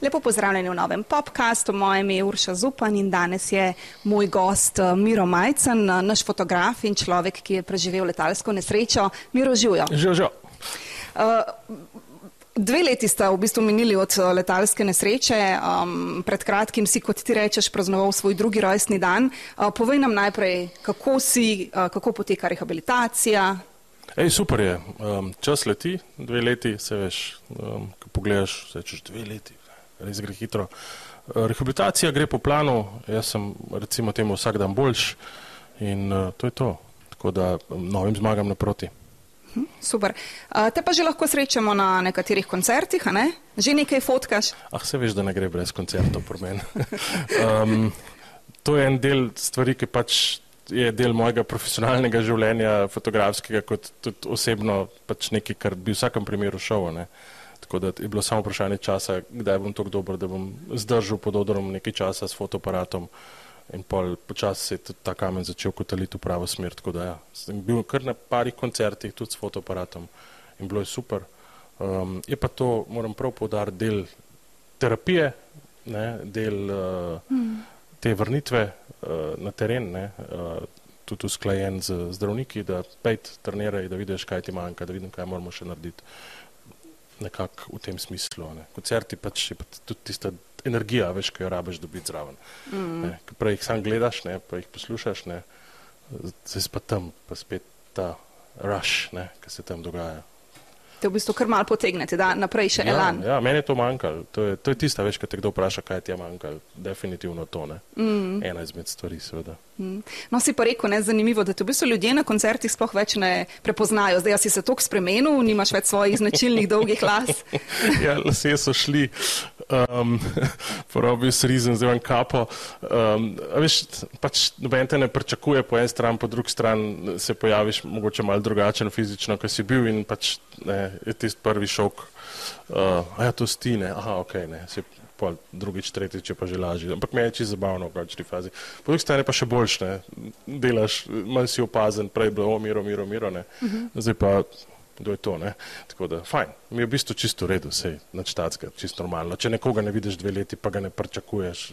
Lepo pozdravljeni v novem podkastu. Moje ime je Urša Zupan in danes je moj gost eh, Miro Majcen, eh, naš fotograf in človek, ki je preživel letalsko nesrečo. Miro Žujo. Živ, živ. Uh, Dve leti sta v bistvu minili od letalske nesreče. Um, pred kratkim si, kot ti rečeš, praznoval svoj drugi rojstni dan. Uh, povej nam najprej, kako si, uh, kako poteka rehabilitacija. Ej, super je. Um, čas leti, dve leti, se veš, um, ko pogledaš, se češ dve leti res gre hitro. Eh, rehabilitacija gre po planu, jaz sem recimo temu vsak dan boljš in uh, to je to. Tako da novim zmagam naproti. Hm, super. Uh, te pa že lahko srečamo na nekaterih koncertih, ne? Že nekaj fotkaš? Ah, se veš, da ne gre brez koncertov por meni. um, to je en del stvari, ki pač je del mojega profesionalnega življenja, fotografskega, kot tudi osebno pač nekaj, kar bi v vsakem primeru šel. Ne? Tako da je bilo samo vprašanje časa, kdaj bom tako dober, da bom zdržal pod odrom nekaj časa s fotoaparatom. In pol počasi se je tudi ta kamen začel kotaliti v pravo smer. Tako da ja, sem bil kar na parih koncertih tudi s fotoaparatom in bilo je super. Um, je pa to, moram prav povdariti, del terapije, ne, del uh, hmm. te vrnitve uh, na teren, ne, uh, tudi usklajen z zdravniki, da pejt treniraj, da vidiš, kaj ti manjka, da vidim, kaj moramo še narediti nekako v tem smislu. Ne. Koncerti pač je pa tudi tista energija, veš, ki jo rabiš dobiti zraven. Mm. Prej jih sam gledaš, ne, pa jih poslušaš, ne, zdaj pa tam, pa spet ta rush, ki se tam dogaja te v bistvu kar mal potegnete, da naprej še ja, elan. Ja, meni je to manjkalo. To je, to je tista več, kad te kdo vpraša, kaj ti je manjkalo. Definitivno to, ne. Mm. Ena izmed stvari, seveda. Mm. No, si pa rekel, ne, zanimivo, da te v bistvu ljudje na koncertih sploh več ne prepoznajo. Zdaj si se toliko spremenil, nimaš več svojih značilnih dolgih las. ja, lasje so šli. Um, Porobil si rizen, zdaj imam kapo. Um, veš, pač noben te ne pričakuje po eni strani, po drugi strani se pojaviš mogoče malo drugačen fizično, kot si bil in pač ne, je tisti prvi šok, uh, a ja, to stine, aha, ok, ne, si pa drugič, tretjič je pa že lažje. Ampak me je čisto zabavno v končni fazi. Po drugi strani pa še boljš, ne, delaš, manj si opazen, prej bilo, o, miro, miro, miro, ne, uh -huh. zdaj pa kdo je to. Ne? Tako da, fajn, mi je v bistvu čisto v redu, sej, načtatska, čisto normalno. Če nekoga ne vidiš dve leti, pa ga ne pričakuješ,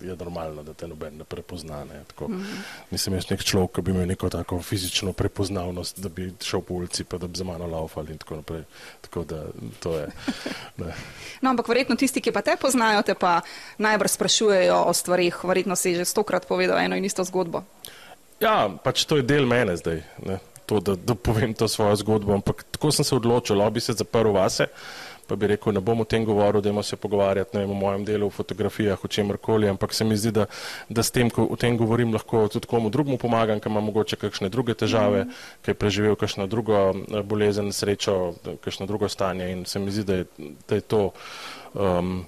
je normalno, da te noben ne prepozna. Ne? Tako, mm -hmm. Nisem jaz nek človek, ki bi imel neko tako fizično prepoznavnost, da bi šel po ulici, pa da bi za mano laufali in tako naprej. Tako da, to je. no, ampak verjetno tisti, ki pa te poznajo, te pa najbrž sprašujejo o stvarih, verjetno si že stokrat povedal eno in isto zgodbo. Ja, pač to je del mene zdaj. Ne? To, da, da povem to svojo zgodbo. Ampak tako sem se odločil, da bi se zaprl vase, pa bi rekel, ne bom o tem govoril, da imamo se pogovarjati vem, o mojem delu, o fotografijah, o čem koli, ampak se mi zdi, da, da s tem, ko o tem govorim, lahko tudi komu drugmu pomagam, ki ima mogoče kakšne druge težave, mm. ki je preživel kakšno drugo eh, bolezen, srečo, kakšno drugo stanje in se mi zdi, da je, da je to. Um,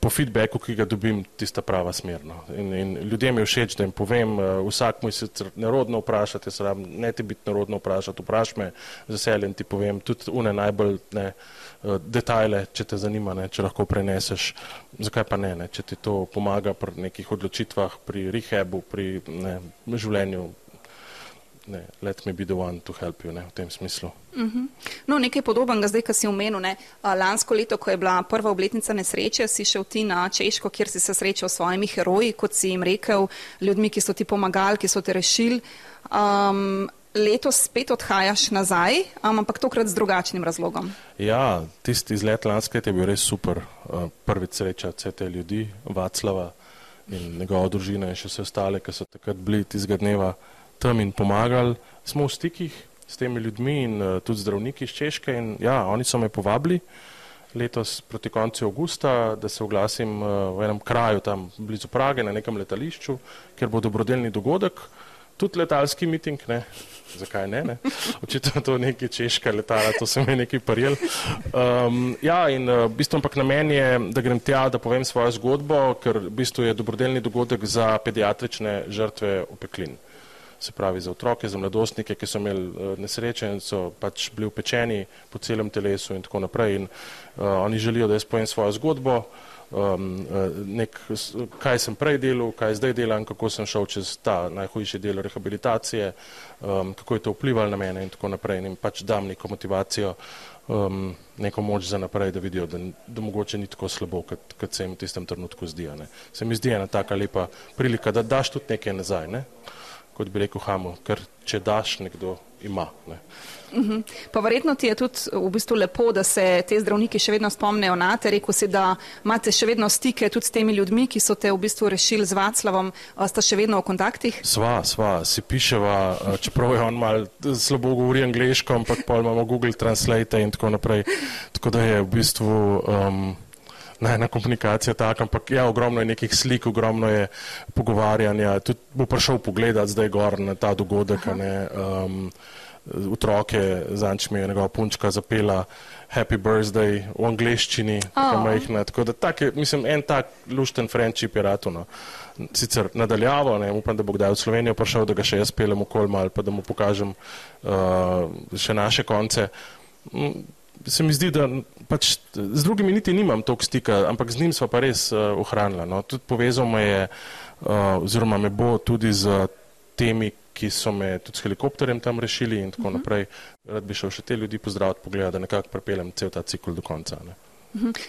po feedbacku, ki ga dobim, tista prava smer. No. In, in ljudem je všeč, da jim povem, uh, vsak mu je nerodno vprašati, jaz rabim ne ti biti nerodno vprašati, vpraš me z veseljem ti povem, tudi une najbolj ne, uh, detajle, če te zanima, ne, če lahko preneseš, zakaj pa ne, ne, če ti to pomaga pri nekih odločitvah, pri rehabu, pri ne, življenju, ne, let me be the one to help you ne, v tem smislu. Uh mhm. -huh. No, nekaj podobnega zdaj, kar si omenil. Ne. Lansko leto, ko je bila prva obletnica nesreče, si šel ti na Češko, kjer si se srečal s svojimi heroji, kot si jim rekel, ljudmi, ki so ti pomagali, ki so te rešili. Um, letos spet odhajaš nazaj, ampak tokrat z drugačnim razlogom. Ja, tisti izlet lansko leto je bil res super. Prvi sreča vse te ljudi, Vaclava in njegova družina in še vse ostale, ki so takrat bili tistega dneva tam in pomagali. Smo v stikih s temi ljudmi in uh, tudi zdravniki iz Češke in ja, oni so me povabili letos proti koncu avgusta, da se oglasim uh, v enem kraju tam blizu Prage na nekem letališču, ker bo dobrodelni dogodek, tudi letalski miting, ne, zakaj ne, ne, očitno to nekaj češka letala, to se mi je nekaj parjel. Um, ja, in uh, v bistvu ampak namen je, da grem tja, da povem svojo zgodbo, ker v bistvu je dobrodelni dogodek za pediatrične žrtve opeklin se pravi za otroke, za mladostnike, ki so imeli uh, nesreče in so pač bili upečeni po celem telesu in tako naprej. In uh, oni želijo, da jaz povem svojo zgodbo, um, nek, kaj sem prej delal, kaj zdaj delam, kako sem šel čez ta najhujši del rehabilitacije, um, kako je to vplivalo na mene in tako naprej. In pač dam neko motivacijo, um, neko moč za naprej, da vidijo, da, da mogoče ni tako slabo, kot, kot se jim v tistem trenutku zdi. Ne. Se mi zdi ena taka lepa prilika, da daš tudi nekaj nazaj, ne. Kot bi rekel Hamo, ker če daš, nekdo ima. Ne. Mhm. Pa verjetno ti je tudi v bistvu lepo, da se te zdravniki še vedno spomnejo na te. Rekl si, da imate še vedno stike tudi s temi ljudmi, ki so te v bistvu rešili z Vaclavom. Sta še vedno v kontaktih? Sva, sva, si piševa, čeprav je on mal slabo govori angliško, ampak pa imamo Google Translate in tako naprej. Tako da je v bistvu. Um, Ne, ena komunikacija taka, ampak ja, ogromno je nekih slik, ogromno je pogovarjanja. Tudi bo prišel pogledat zdaj gor na ta dogodek. Ne, um, otroke, zanč mi je njegova punčka zapela Happy Birthday v angleščini, tako oh. majhna. Tako da tak je, mislim, en tak lušten friendship je ratuno. Sicer nadaljavo, ne, upam, da bo kdaj v Slovenijo prišel, da ga še jaz pelem v kolma ali pa da mu pokažem uh, še naše konce. Se mi zdi, da pač z drugimi niti nimam toliko stika, ampak z njim sva pa res uh, ohranila. No. Tudi povezal me je, uh, oziroma me bo tudi z temi, ki so me tudi s helikopterjem tam rešili in tako uh mhm. -huh. naprej. Rad bi šel še te ljudi pozdraviti, pogledati, da nekako prepeljem cel ta cikl do konca. Ne.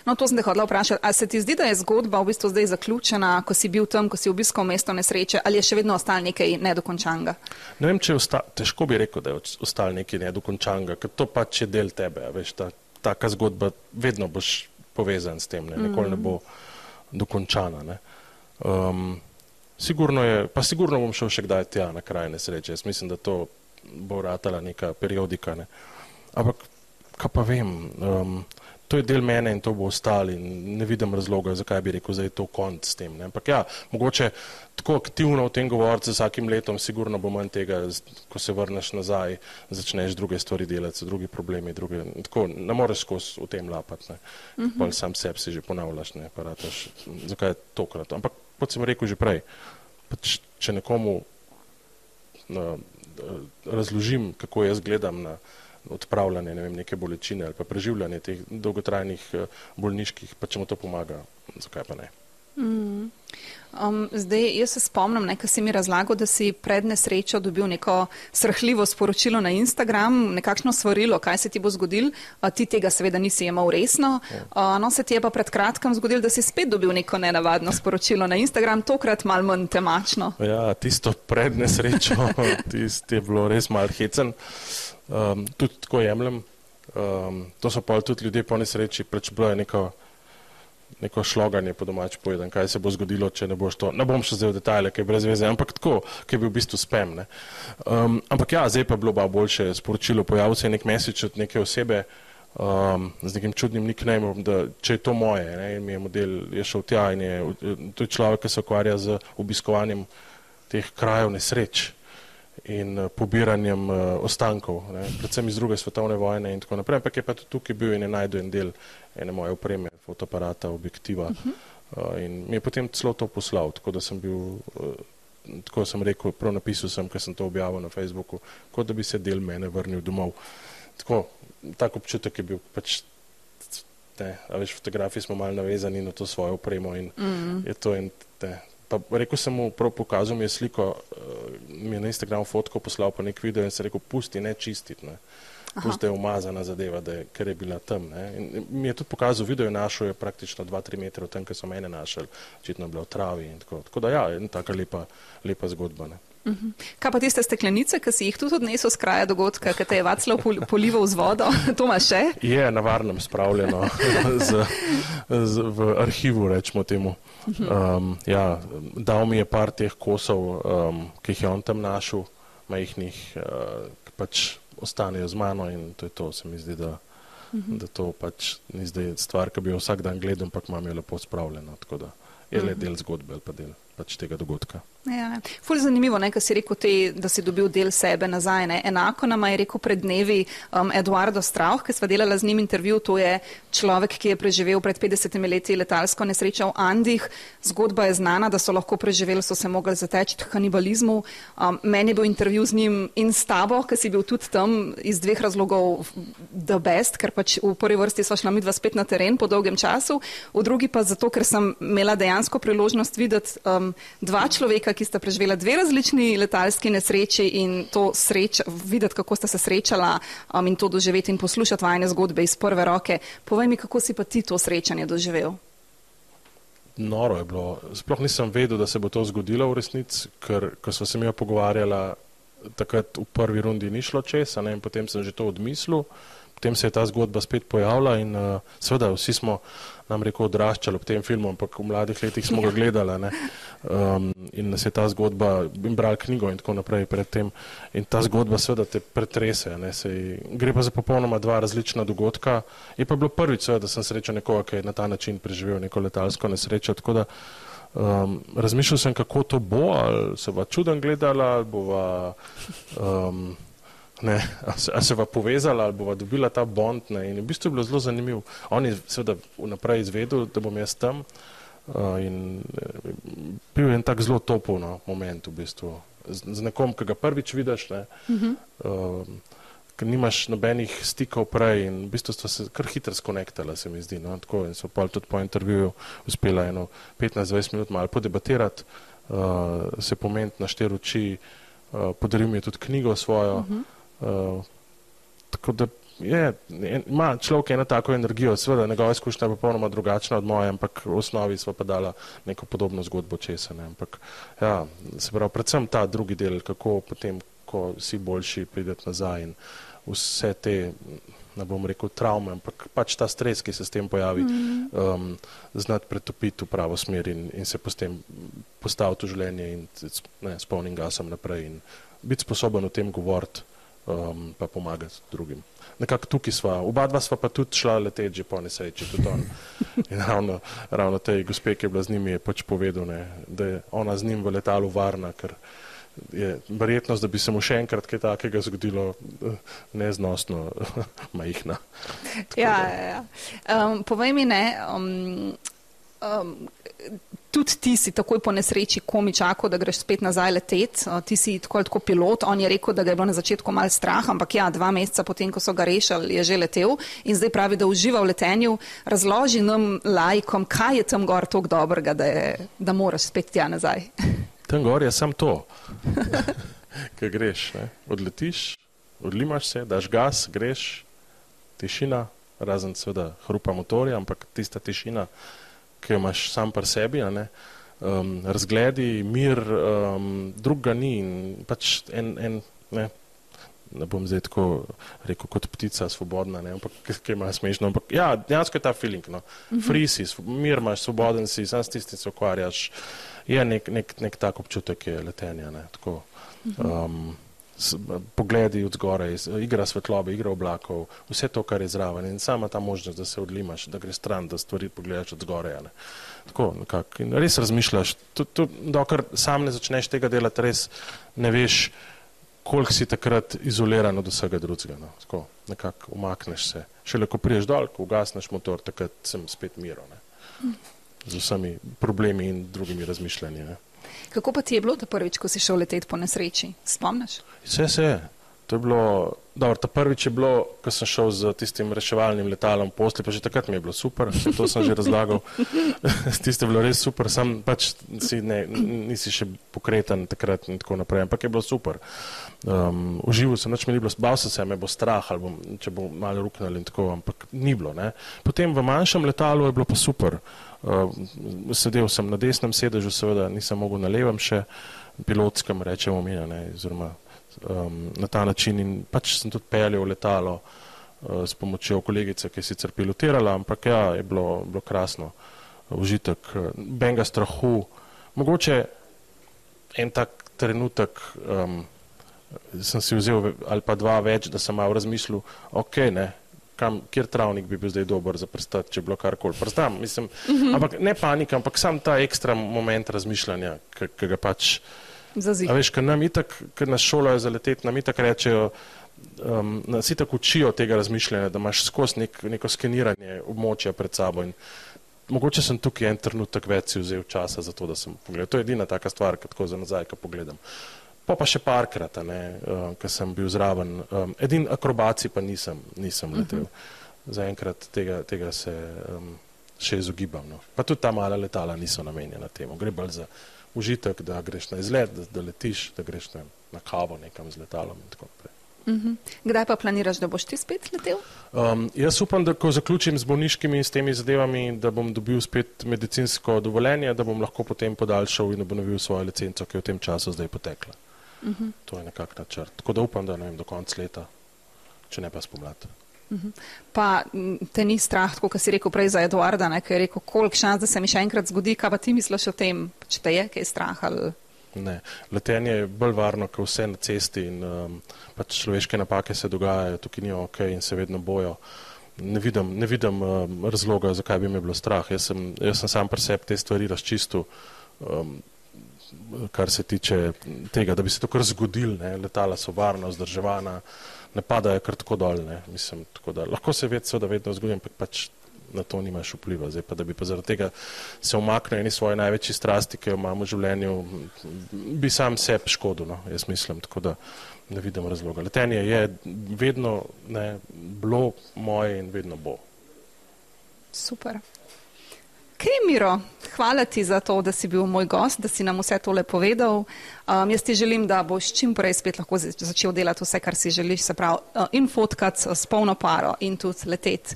No, to sem te hodila vprašati. A se ti zdi, da je zgodba v bistvu zdaj zaključena, ko si bil tam, ko si obiskal mesto nesreče, ali je še vedno ostal nekaj nedokončanga? Ne vem, če je ostal, težko bi rekel, da je ostal nekaj nedokončanga, ker to pač je del tebe, veš, ta, taka zgodba, vedno boš povezan s tem, ne, nikoli ne bo dokončana. Ne. Um, Sigurno je, pa sigurno bom šel še kdaj tja na kraj nesreče. Jaz mislim, da to bo ratala neka periodika. Ne. Ampak, kaj pa vem, um, to je del mene in to bo ostalo in ne vidim razloga, zakaj bi rekel, da je to konc s tem. Ne. Ampak ja, mogoče tako aktivno o tem govoriti z vsakim letom, sigurno bo manj tega, ko se vrneš nazaj, začneš druge stvari delati, drugi problemi, druge, tako ne moreš skozi v tem lapati. Ne. Uh -huh. Pa sam sebi si že ponavljaš, ne, pa rataš, zakaj tokrat. Ampak kot sem rekel že prej, pač, če nekomu na, razložim, kako jaz gledam na odpravljanje ne vem, neke bolečine ali pa preživljanje teh dolgotrajnih eh, bolniških, pa če mu to pomaga, zakaj pa ne. Mm. Um, zdaj, jaz se spomnim, nekaj si mi razlagal, da si pred nesrečo dobil neko srhljivo sporočilo na Instagram, nekakšno svarilo, kaj se ti bo zgodil. Uh, ti tega seveda nisi imel resno. Uh, no, se ti je pa pred kratkim zgodil, da si spet dobil neko nenavadno sporočilo na Instagram, tokrat mal manj temačno. Ja, tisto pred nesrečo, tisto je bilo res mal hecen. Um, tudi tako jemljem. Um, to so pa tudi ljudje po nesreči, preč bilo je neko neko šloganje po domač povedan, kaj se bo zgodilo, če ne boš to. Ne bom še zdaj v detajle, kaj je brez veze, ampak tako, kaj bil v bistvu spem. Um, ampak ja, zdaj pa je bilo pa boljše sporočilo, pojavil se je nek mesec od neke osebe um, z nekim čudnim nicknameom, da če je to moje, ne, in mi je model je šel tja in je, to je človek, ki se ukvarja z obiskovanjem teh krajev nesreč in uh, pobiranjem uh, ostankov, ne, predvsem iz druge svetovne vojne in tako naprej, ampak je pa tudi tukaj bil in je najdel en del ene moje opreme, fotoaparata, objektiva uh -huh. uh, in mi je potem celo to poslal, tako da sem bil, tako sem rekel, prav napisal sem, ker sem to objavil na Facebooku, kot da bi se del mene vrnil domov. Tako, tak občutek je bil pač, ne, a veš, fotografiji smo malo navezani na to svojo opremo in mhm. -huh. je to en, ne, Pa rekel sem mu, prav pokazal mi je sliko, uh, mi je na Instagramu fotko poslal pa nek video in se rekel, pusti, ne čistiti, ne. Pusti je umazana zadeva, da je, ker je bila tam, ne. In mi je tudi pokazal, video našel, je praktično 2-3 metre od tam, ker so mene našli, očitno je bila v travi in tako. Tako da ja, taka lepa, lepa zgodba, ne. Mhm. Kaj pa tiste steklenice, ki si jih tudi odnesel z kraja dogodka, ki te je Vaclav polival z vodo? To ima še? Je na varnem spravljeno z, z, v arhivu, rečemo temu. Um, ja, dal mi je par teh kosov, um, ki jih je on tam našel, majhnih, uh, ki pač ostanejo z mano in to je to, se mi zdi, da, da to pač ni zdaj stvar, ki bi jo vsak dan gledal, ampak imam jo lepo spravljeno, tako da je le del zgodbe ali pa del pač tega dogodka. Ja, ful zanimivo, ne, si rekel, te, da si dobil del sebe nazaj. Ne. Enako nam je rekel pred dnevi um, Eduardo Strauch, ki sva delala z njim intervju. To je človek, ki je preživel pred 50 leti letalsko nesrečo v Andih. Zgodba je znana, da so lahko preživeli, so se mogli zateči k kanibalizmu. Um, meni je bil intervju z njim in s tabo, ki si bil tudi tam iz dveh razlogov the best, ker pač v prvi vrsti sva šla midva spet na teren po dolgem času, v drugi pa zato, ker sem imela dejansko priložnost videti um, dva človeka, ki sta preživela dve različni letalski nesreči in to sreč, videti, kako sta se srečala um, in to doživeti in poslušati vajne zgodbe iz prve roke. Povej mi, kako si pa ti to srečanje doživel? Noro je bilo. Sploh nisem vedel, da se bo to zgodilo v resnici, ker ko smo se mi pogovarjala, takrat v prvi rundi ni šlo česa in potem sem že to odmislil. Potem se je ta zgodba spet pojavila in uh, seveda vsi smo nam rekel, odraščali ob tem filmu, ampak v mladih letih smo ga ja. gledali um, in nas je ta zgodba, in brali knjigo in tako naprej predtem. In ta zgodba seveda te pretrese. Sej, gre pa za popolnoma dva različna dogodka. Je pa bilo prvič, seveda, da sem srečal nekoga, ki je na ta način preživel neko letalsko nesrečo. Tako da um, razmišljal sem, kako to bo, ali se bo čuden gledala, ali bova. Um, ne, a se, va povezala ali bova dobila ta bond. Ne, in v bistvu je bilo zelo zanimivo. On je seveda vnaprej izvedel, da bom jaz tam uh, in uh, bil je en tak zelo topov no, moment v bistvu. Z, z nekom, ki ga prvič vidiš, ne, uh -huh. uh, ker nimaš nobenih stikov prej in v bistvu sta se kar hitro skonektala, se mi zdi. No, tako, in so pa tudi po intervjuju uspela eno 15-20 minut malo podebatirati, uh, se pomeniti na štiri oči, uh, podaril mi je tudi knjigo svojo. Uh -huh. Uh, tako da je, ima človek eno tako energijo, seveda njegova izkušnja je popolnoma drugačna od moje, ampak v osnovi smo pa dala neko podobno zgodbo česa. Ne. Ampak ja, se pravi, predvsem ta drugi del, kako potem, ko si boljši, prideti nazaj in vse te, ne bom rekel, travme, ampak pač ta stres, ki se s tem pojavi, mm -hmm. um, znati pretopiti v pravo smer in, in se potem postaviti v življenje in ne, s polnim gasom naprej in biti sposoben o tem govoriti um, pa pomagati drugim. Nekako tukaj sva, oba dva sva pa tudi šla leteči po nesreči, tudi on. In ravno, ravno tej gospe, ki je bila z njimi, je pač povedal, ne, da je ona z njim v letalu varna, ker je verjetnost, da bi se mu še enkrat kaj takega zgodilo, eh, neznosno majhna. Ja, ja, ja. Um, povej mi ne, um, um, tudi ti si takoj po nesreči komi čakal, da greš spet nazaj letet, ti si tako tako pilot, on je rekel, da ga je bilo na začetku mal strah, ampak ja, dva meseca potem, ko so ga rešili, je že letel in zdaj pravi, da uživa v letenju. Razloži nam lajkom, kaj je tam gor tako dobrega, da, je, da moraš spet tja nazaj. Tam gor je sam to, kaj greš, ne? odletiš, odlimaš se, daš gas, greš, tišina, razen seveda hrupa motorja, ampak tista tišina ki jo imaš sam pri sebi, um, razgledi, mir, um, druga ni in pač en, en ne, ne bom zdaj tako rekel kot ptica, svobodna, ne, ampak ki ima smešno, ampak ja, dejansko je ta feeling, no, mhm. free si, mir imaš, svoboden si, sam s tistim se ukvarjaš, je nek, nek, nek tak občutek je letenja, ne, tako. Mhm. Um, pogledi od zgoraj, igra svetlobe, igra oblakov, vse to, kar je zraven in sama ta možnost, da se odlimaš, da greš stran, da stvari pogledaš od zgoraj. Tako, nekak, in res razmišljaš, dokler sam ne začneš tega delati, res ne veš, koliko si takrat izoliran od vsega drugega. No. Tako, nekako umakneš se. Šele ko priješ dol, ko ugasneš motor, takrat sem spet miro. Ne. Z vsemi problemi in drugimi razmišljanji. Ne. Kako pa ti je bilo ta prvič, ko si šel leteti po nesreči? Spomniš? Vse se je. To je bilo, dobro, ta prvič je bilo, ko sem šel z tistim reševalnim letalom posli, pa že takrat mi je bilo super, še to sem že razlagal. Tiste je bilo res super, sam pač si ne, nisi še pokreten takrat in tako naprej, ampak je bilo super. Um, užival sem, noč mi ni bilo, bal sem se, me bo strah ali bom, če bo malo ruknil in tako, ampak ni bilo. Ne. Potem v manjšem letalu je bilo pa super. Uh, sedel sem na desnem sedežu, seveda nisem mogel na levem še, pilotskem rečemo mi, ne, oziroma um, na ta način in pač sem tudi peljal letalo uh, s pomočjo kolegice, ki je sicer pilotirala, ampak ja, je bilo, bilo krasno, užitek, benga strahu, mogoče en tak trenutek um, sem si vzel ali pa dva več, da sem malo razmislil, ok, ne, kam, kjer travnik bi bil zdaj dober za prstati, če bi bilo karkoli. Prstam, mislim, uh -huh. ampak ne panika, ampak sam ta ekstra moment razmišljanja, ki ga pač. Zazi. A veš, ker nam itak, ker nas šolajo za letet, nam itak rečejo, um, nas itak učijo tega razmišljanja, da imaš skozi nek, neko skeniranje območja pred sabo in mogoče sem tukaj en trenutek več si vzel časa za to, da sem pogledal. To je edina taka stvar, ki tako za nazaj, ko pogledam. Pa pa še parkrat, uh, ker sem bil zraven. Um, edin akrobaci pa nisem, nisem mhm. letel. Uh -huh. Zaenkrat tega, tega se um, še izogibam. No. Pa tudi ta mala letala niso namenjena temu. Gre bolj za užitek, da greš na izlet, da, da letiš, da greš na, na kavo nekam z letalom in tako naprej. Uh mhm. -huh. Kdaj pa planiraš, da boš ti spet letel? Um, jaz upam, da ko zaključim z bolniškimi in s temi zadevami, da bom dobil spet medicinsko dovoljenje, da bom lahko potem podaljšal in obnovil svojo licenco, ki je v tem času zdaj potekla. Uh mhm. -huh. To je nekak načrt. Tako da upam, da ne vem do konca leta, če ne pa spomlad. Uh mhm. -huh. Pa te ni strah, kot si rekel prej za Eduarda, ki je rekel, koliko šans, da se mi še enkrat zgodi, kaj pa ti misliš o tem, če te je kaj strah ali. Ne, letenje je bolj varno, kot vse na cesti in um, pač človeške napake se dogajajo, tukaj ni ok in se vedno bojo. Ne vidim, ne vidim um, razloga, zakaj bi me bilo strah. Jaz sem, jaz sem sam pri sebi te stvari razčistil, um, kar se tiče tega, da bi se to kar zgodil, ne. letala so varna, vzdrževana, ne padajo kar tako dol. Mislim, tako da, lahko se ved, seveda vedno zgodi, ampak pač na to nimaš vpliva. Zdaj pa, da bi pa zaradi tega se omaknil eni svoje največji strasti, ki jo imamo v življenju, bi sam sebi škodil, no, jaz mislim, tako da ne vidim razloga. Letenje je vedno ne, bilo moje in vedno bo. Super. Kremiro, hvala ti za to, da si bil moj gost, da si nam vse tole povedal. Um, jaz ti želim, da boš čim prej spet lahko začel delati vse, kar si želiš, se pravi, uh, in fotkati s polno paro in tudi leteti.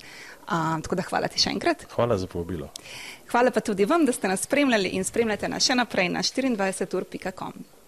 Uh, tako da hvala ti še enkrat. Hvala za povabilo. Hvala pa tudi vam, da ste nas spremljali in spremljate nas še naprej na 24ur.com.